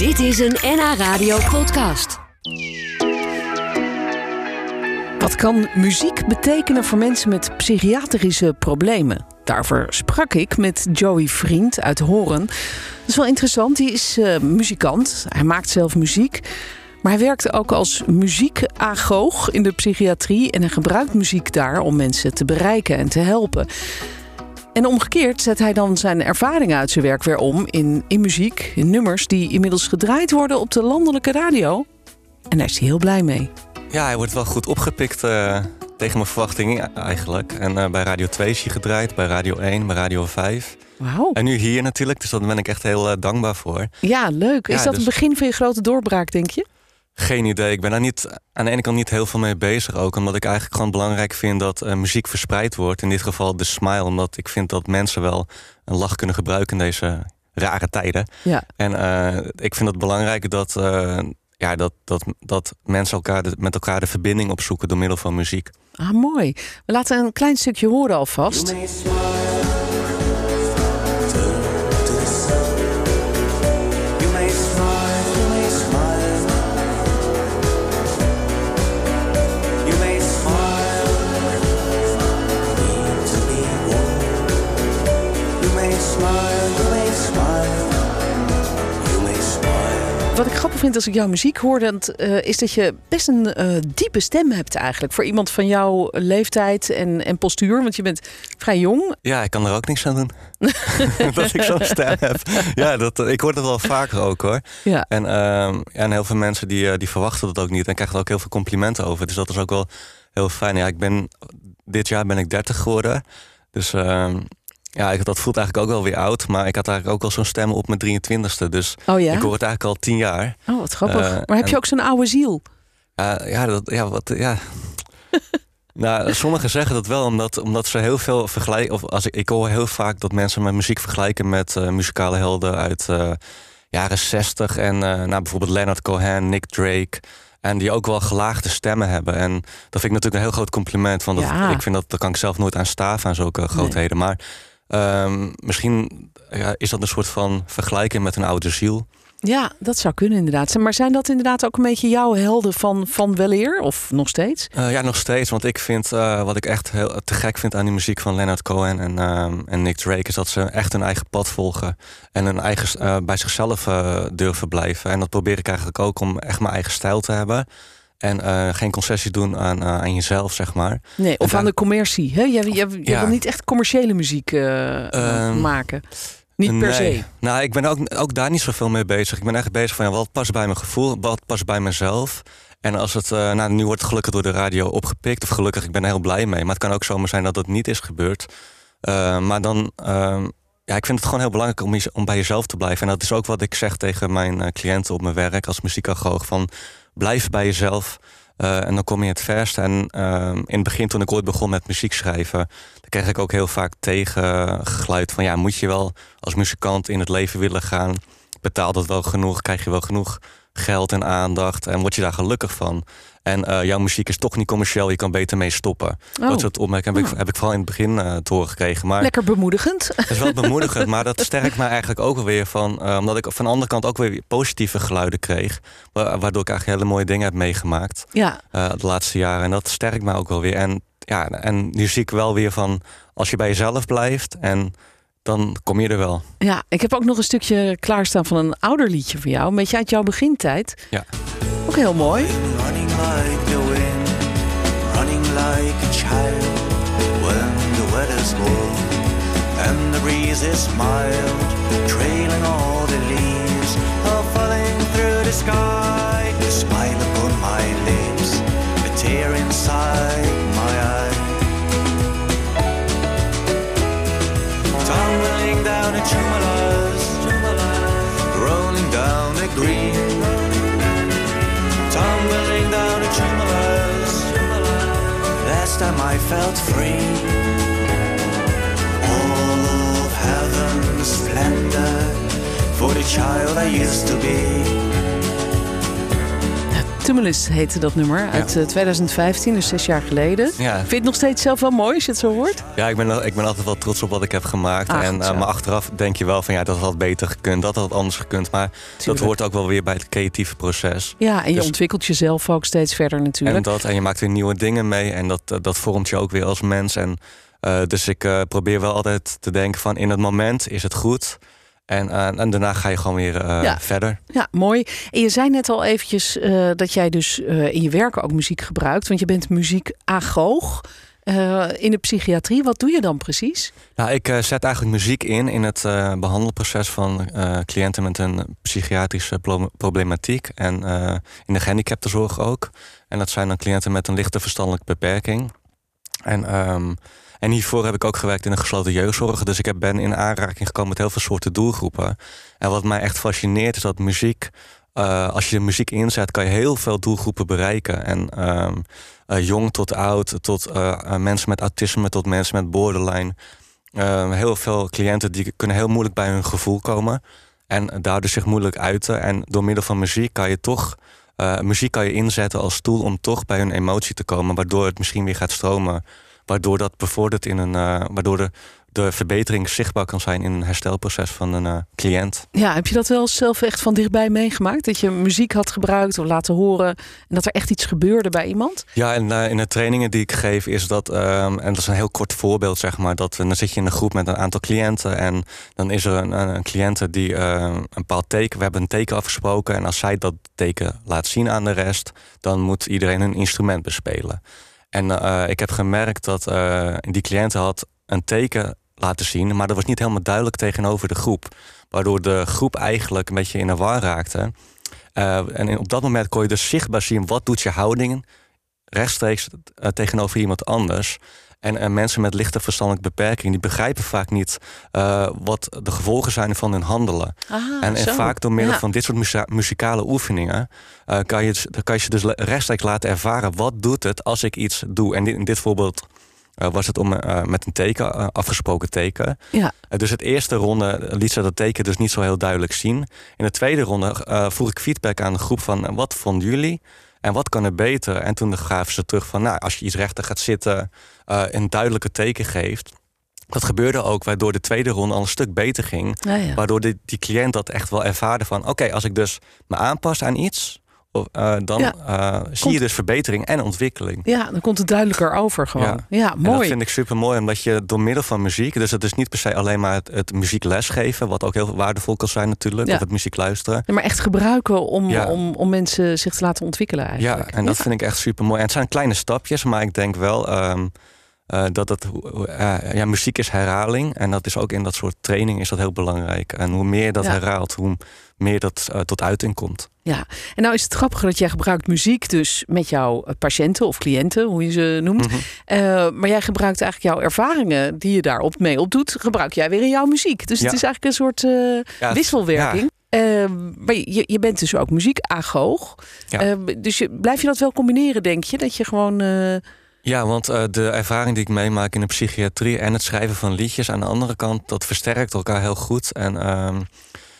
Dit is een NH Radio podcast. Wat kan muziek betekenen voor mensen met psychiatrische problemen? Daarvoor sprak ik met Joey Vriend uit Horen. Dat is wel interessant. Hij is uh, muzikant. Hij maakt zelf muziek. Maar hij werkt ook als muziekagoog in de psychiatrie. En hij gebruikt muziek daar om mensen te bereiken en te helpen. En omgekeerd zet hij dan zijn ervaringen uit zijn werk weer om in, in muziek, in nummers die inmiddels gedraaid worden op de landelijke radio. En daar is hij heel blij mee. Ja, hij wordt wel goed opgepikt uh, tegen mijn verwachtingen eigenlijk. En uh, bij Radio 2 is hij gedraaid, bij Radio 1, bij Radio 5. Wauw. En nu hier natuurlijk, dus daar ben ik echt heel uh, dankbaar voor. Ja, leuk. Is Ja, dat dus- het begin van je grote doorbraak, denk je? Geen idee. Ik ben daar niet, aan de ene kant niet heel veel mee bezig. Ook omdat ik eigenlijk gewoon belangrijk vind dat eh, muziek verspreid wordt. In dit geval de smile. Omdat ik vind dat mensen wel een lach kunnen gebruiken in deze rare tijden. Ja. En eh, ik vind het belangrijk dat, eh, ja, dat, dat, dat mensen elkaar de- met elkaar de verbinding opzoeken door middel van muziek. Ah, mooi. We laten een klein stukje horen alvast. Wat ik grappig vind als ik jouw muziek hoor, dat, eh, is dat je best een eh, diepe stem hebt eigenlijk. Voor iemand van jouw leeftijd en, en postuur. Want je bent vrij jong. Ja, ik kan er ook niks aan doen. dat ik zo'n stem heb. Ja, dat, ik hoor het wel vaker ook hoor. Ja. En, ja, en heel veel mensen die, eh, die verwachten dat ook niet en krijgen er ook heel veel complimenten over. Dus dat is ook wel heel fijn. Ja, ik ben, dit jaar ben ik 30 geworden. Dus ehm, ja, ik, dat voelt eigenlijk ook wel weer oud. Maar ik had eigenlijk ook al zo'n stem op mijn 23ste. Dus Oh ja? ik hoor het eigenlijk al 10 jaar. Oh, wat grappig. Eh, maar heb je ook zo'n oude ziel? Ja, ja, dat, ja, wat, ja. nou, sommigen zeggen dat wel, omdat, omdat ze heel veel vergelijken. Of als ik, ik hoor heel vaak dat mensen mijn muziek vergelijken met eh, muzikale helden uit eh, jaren 60. En nou, bijvoorbeeld Leonard Cohen, Nick Drake. En die ook wel gelaagde stemmen hebben. En dat vind ik natuurlijk een heel groot compliment. Want dat, Ja. ik vind dat, daar kan ik zelf nooit aan staven aan zulke grootheden. Maar ehm, misschien ja, is dat een soort van vergelijking met een oude ziel. Ja, dat zou kunnen inderdaad. Maar zijn dat inderdaad ook een beetje jouw helden van, van weleer? Of nog steeds? Eh, ja, nog steeds. Want ik vind, eh, wat ik echt heel te gek vind aan die muziek van Leonard Cohen en, ehm, en Nick Drake, is dat ze echt hun eigen pad volgen. En hun eigen, eh, bij zichzelf durven blijven. En dat probeer ik eigenlijk ook om echt mijn eigen stijl te hebben. En eh, geen concessies doen aan, eh, aan jezelf, zeg maar. Nee, of En aan de commercie. Hè? Je, je, je Ja. wil niet echt commerciële muziek eh, Ehm, maken. Niet per Nee. se. Nou, ik ben ook, ook daar niet zoveel mee bezig. Ik ben echt bezig van ja, wat past bij mijn gevoel, wat past bij mezelf. En als het, nou, nu wordt het gelukkig door de radio opgepikt. Of gelukkig, ik ben er heel blij mee. Maar het kan ook zomaar zijn dat het niet is gebeurd. Maar dan, ehm, ja, ik vind het gewoon heel belangrijk om, om bij jezelf te blijven. En dat is ook wat ik zeg tegen mijn cliënten op mijn werk als muziekagoog. Van blijf bij jezelf. eh, en dan kom je het verst. En ehm, in het begin, toen ik ooit begon met muziek schrijven, dan kreeg ik ook heel vaak tegengeluid van ja, moet je wel als muzikant in het leven willen gaan? Betaalt dat wel genoeg? Krijg je wel genoeg geld en aandacht? En word je daar gelukkig van? En eh, jouw muziek is toch niet commercieel, je kan beter mee stoppen. Oh. Dat soort opmerkingen heb, ik, heb ik vooral in het begin eh te horen gekregen. Maar Lekker bemoedigend. het is wel bemoedigend, maar dat sterkt mij eigenlijk ook alweer van. eh, omdat ik van de andere kant ook weer positieve geluiden kreeg. wa- Waardoor ik eigenlijk hele mooie dingen heb meegemaakt Ja, de laatste jaren. En dat sterkt mij ook wel weer. En, ja, en nu zie ik wel weer van. Als je bij jezelf blijft en dan kom je er wel. ja, ik heb ook nog een stukje klaarstaan van een ouder liedje van jou. Een beetje uit jouw begintijd. Ja. Ook heel mooi. Running like the wind, running like a child. When the weather's cold and the breeze is mild, trailing all the leaves are falling through the sky. A smile upon my lips, a tear inside felt free. All of heaven's splendor for the child I used to be. Tumulus heette dat nummer uit Ja. eh, 2015, dus zes jaar geleden. Ja, Vind je het nog steeds zelf wel mooi als je het zo hoort? ja ik, ben, ik ben altijd wel trots op wat ik heb gemaakt. Ah, en, zo. maar achteraf denk je wel van ja, dat had beter gekund, dat had anders gekund. Maar dat hoort ook wel weer bij het creatieve proces. Ja, en je Dus- ontwikkelt jezelf ook steeds verder En, natuurlijk. dat, en je maakt weer nieuwe dingen mee en dat, eh, dat vormt je ook weer als mens. En, dus ik probeer wel altijd te denken van in het moment is het goed. En, eh, en daarna ga je gewoon weer eh, Ja. verder. Ja, mooi. En je zei net al eventjes eh, dat jij dus in je werk ook muziek gebruikt. Want je bent muziekagoog in de psychiatrie. Wat doe je dan precies? Nou, ik zet eigenlijk muziek in in het eh, behandelproces van cliënten met een psychiatrische pro- problematiek. En in de gehandicaptenzorg ook. En dat zijn dan cliënten met een lichte verstandelijke beperking. En, ehm, en hiervoor heb ik ook gewerkt in de gesloten jeugdzorg. Dus ik heb, ben in aanraking gekomen met heel veel soorten doelgroepen. En wat mij echt fascineert is dat muziek. eh, als je muziek inzet, kan je heel veel doelgroepen bereiken. En ehm, eh, jong tot oud, tot eh, mensen met autisme, tot mensen met borderline. Eh, heel veel cliënten die kunnen heel moeilijk bij hun gevoel komen. En daardoor zich moeilijk uiten. En door middel van muziek kan je toch. muziek kan je inzetten als tool om toch bij hun emotie te komen. Waardoor het misschien weer gaat stromen. Waardoor dat bevordert in een. eh, waardoor de, de verbetering zichtbaar kan zijn in een herstelproces van een eh, cliënt. Ja, heb je dat wel zelf echt van dichtbij meegemaakt? Dat je muziek had gebruikt of laten horen en dat er echt iets gebeurde bij iemand? Ja, en eh, in de trainingen die ik geef is dat, ehm, en dat is een heel kort voorbeeld, zeg maar, dat dan zit je in een groep met een aantal cliënten en dan is er een, een, een cliënte die eh, een bepaald teken, we hebben een teken afgesproken en als zij dat teken laat zien aan de rest, dan moet iedereen een instrument bespelen. En eh, ik heb gemerkt dat eh, die cliënte had een teken laten zien, maar dat was niet helemaal duidelijk tegenover de groep, waardoor de groep eigenlijk een beetje in de war raakte. Eh, en op dat moment kon je dus zichtbaar zien wat doet je houding rechtstreeks tegenover iemand anders. En mensen met lichte verstandelijke beperking, die begrijpen vaak niet eh, wat de gevolgen zijn van hun handelen. Aha, en, en vaak door middel Ja. van dit soort muzikale oefeningen eh, kan, je, dan kan je ze dus rechtstreeks laten ervaren wat doet het als ik iets doe. En dit, in dit voorbeeld eh, was het om, met een teken, afgesproken teken. Ja. Dus het eerste ronde liet ze dat teken dus niet zo heel duidelijk zien. In de tweede ronde vroeg ik feedback aan de groep van wat vonden jullie? En wat kan er beter? En toen gaven ze terug van, nou, als je iets rechter gaat zitten, eh, een duidelijke teken geeft. Dat gebeurde ook, waardoor de tweede ronde al een stuk beter ging. Ja, ja. Waardoor die, die cliënt dat echt wel ervaarde van... oké, als ik dus me aanpas aan iets... eh, dan Ja. eh, zie Komt- je dus verbetering en ontwikkeling. ja, dan komt het duidelijker over gewoon. Ja, En dat mooi. vind ik super mooi, omdat je door middel van muziek... dus het is niet per se alleen maar het, het muziek lesgeven... wat ook heel waardevol kan zijn natuurlijk, Ja. of het muziek luisteren. Ja, maar echt gebruiken om, Ja. om, om mensen zich te laten ontwikkelen Ja, eigenlijk. en dat vind ik echt super mooi. En het zijn kleine stapjes, maar ik denk wel ehm, eh, dat het, eh, ja, muziek is herhaling. En dat is ook in dat soort training is dat heel belangrijk. En hoe meer dat Ja. herhaalt, hoe meer dat eh, tot uiting komt. Ja, en nou is het grappige dat jij gebruikt muziek dus met jouw patiënten of cliënten, hoe je ze noemt. Mhm. Maar jij gebruikt eigenlijk jouw ervaringen die je daarop mee opdoet, gebruik jij weer in jouw muziek. Dus het is eigenlijk een soort Ja, wisselwerking. Eh, maar je, je bent dus ook muziekagoog. Ja. Eh, dus je, blijf je dat wel combineren, denk je? Dat je gewoon... Ja, want eh, de ervaring die ik meemaak in de psychiatrie en het schrijven van liedjes aan de andere kant, dat versterkt elkaar heel goed. En, ehm,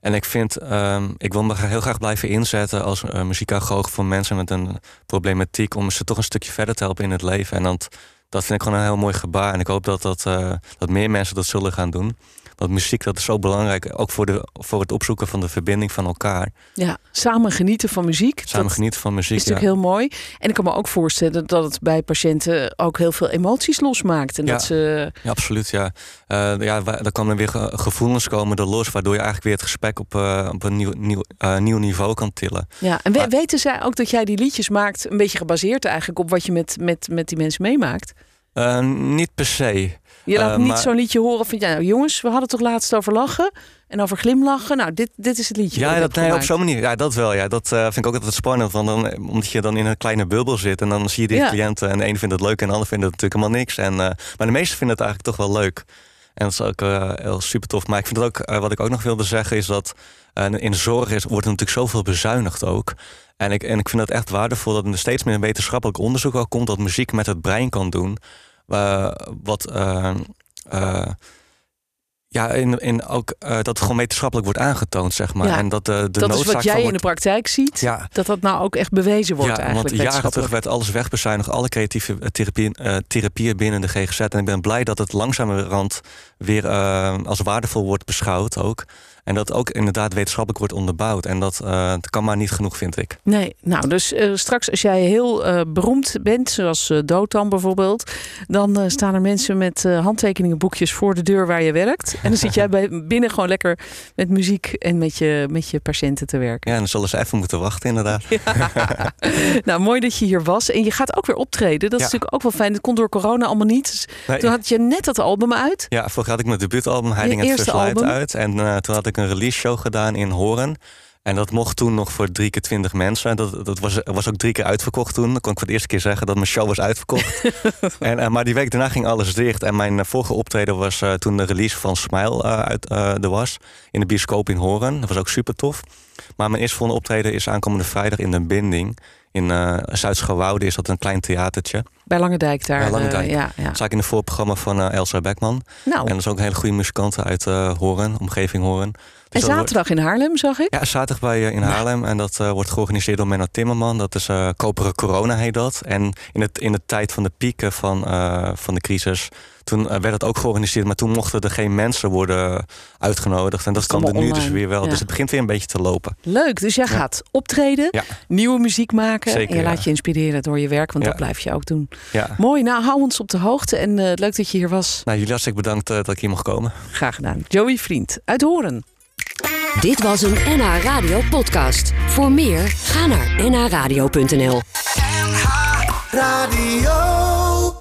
en ik vind, ehm, ik wil me heel graag blijven inzetten als uh, muziekagoog voor mensen met een problematiek, om ze toch een stukje verder te helpen in het leven. En dat, dat vind ik gewoon een heel mooi gebaar. En ik hoop dat, dat, eh, dat meer mensen dat zullen gaan doen. Want muziek dat is zo belangrijk, ook voor, de, voor het opzoeken van de verbinding van elkaar. ja, samen genieten van muziek. Samen genieten van muziek. is natuurlijk heel mooi. En ik kan me ook voorstellen dat het bij patiënten ook heel veel emoties losmaakt. En Ja. dat ze... Ja, absoluut, ja. Eh ja, daar komen weer ge- gevoelens komen er los... waardoor je eigenlijk weer het gesprek op, eh, op een nieuw, nieuw, eh, nieuw niveau kan tillen. Ja, en we- weten zij ook dat jij die liedjes maakt, een beetje gebaseerd eigenlijk op wat je met, met, met die mensen meemaakt? Eh, niet per se. Je laat Eh, niet maar- zo'n liedje horen van, ja, nou, jongens, we hadden toch laatst over lachen en over glimlachen. Nou, dit, dit is het liedje. Ja, dat, nee, op zo'n manier. Ja, dat wel. Ja. Dat eh, vind ik ook altijd spannend. Want dan, omdat je dan in een kleine bubbel zit. En dan zie je die Ja. cliënten. En de ene vindt het leuk en de ander vindt het natuurlijk helemaal niks. En, maar de meesten vinden het eigenlijk toch wel leuk. En dat is ook eh, heel super tof. Maar ik vind het ook, eh, wat ik ook nog wilde zeggen, is dat eh, in de zorg is, wordt natuurlijk zoveel bezuinigd ook. En ik, en ik vind het echt waardevol dat er steeds meer wetenschappelijk onderzoek ook komt dat muziek met het brein kan doen. Wat, Ja, in, in ook uh, dat het gewoon wetenschappelijk wordt aangetoond, zeg maar. Ja, En dat de, de dat is wat jij in de praktijk ziet. Ja. Dat dat nou ook echt bewezen wordt ja, eigenlijk. want jaren terug werd alles wegbezuinigd, alle creatieve eh, therapieën, eh, therapieën binnen de GGZ. En ik ben blij dat het langzamerhand weer eh, als waardevol wordt beschouwd ook. En dat ook inderdaad wetenschappelijk wordt onderbouwd. En dat, eh, dat kan maar niet genoeg, vind ik. Nee, nou, dus eh, straks als jij heel eh, beroemd bent, zoals Dotan bijvoorbeeld, dan staan er mensen met handtekeningenboekjes voor de deur waar je werkt. En dan zit jij bij, binnen gewoon lekker met muziek en met je, met je patiënten te werken. Ja, en dan zullen ze even moeten wachten, inderdaad. nou, mooi dat je hier was. En je gaat ook weer optreden. Dat is Ja. natuurlijk ook wel fijn. Dat kon door corona allemaal niet. Dus Nee. toen had je net dat album uit. Ja, vorig had ik mijn debuutalbum at eerste First Light uit. En toen had ik een release show gedaan in Horen. En dat mocht toen nog voor drie keer twintig mensen. Dat, dat was, was ook drie keer uitverkocht toen. Dan kon ik voor de eerste keer zeggen dat mijn show was uitverkocht. en, eh, maar die week daarna ging alles dicht. En mijn eh, vorige optreden was eh, toen de release van Smile uit, er was. In de bioscoop in Horen. Dat was ook super tof. Maar mijn eerste volgende optreden is aankomende vrijdag in de Binding. In eh Zuid-Schouwoude is dat een klein theatertje. Bij Langendijk daar. Bij eh, ja, ja. Dat zag ik in het voorprogramma van eh, Elsa Beckman. Nou, En dat is ook een hele goede muzikant uit eh Horen, omgeving Horen. en Dus wordt- zaterdag in Haarlem zag ik. Ja, zaterdag bij eh, in Haarlem. En dat wordt georganiseerd door Menno Timmerman. Dat is Koperen Corona heet dat. En in, het, in de tijd van de pieken van, van de crisis... toen werd het ook georganiseerd. Maar toen mochten er geen mensen worden uitgenodigd. En dat kan er nu dus weer wel. ja. Dus het begint weer een beetje te lopen. Leuk, dus jij gaat optreden, nieuwe muziek maken. Zeker, en je laat je inspireren door je werk, want dat blijf je ook doen. Ja. Mooi, nou hou ons op de hoogte en eh, leuk dat je hier was. Nou, jullie hartstikke bedankt eh, dat ik hier mocht komen. Graag gedaan. Joey Vriend uit Horen. Dit was een NH Radio podcast. Voor meer, ga naar nhradio.nl. Radio.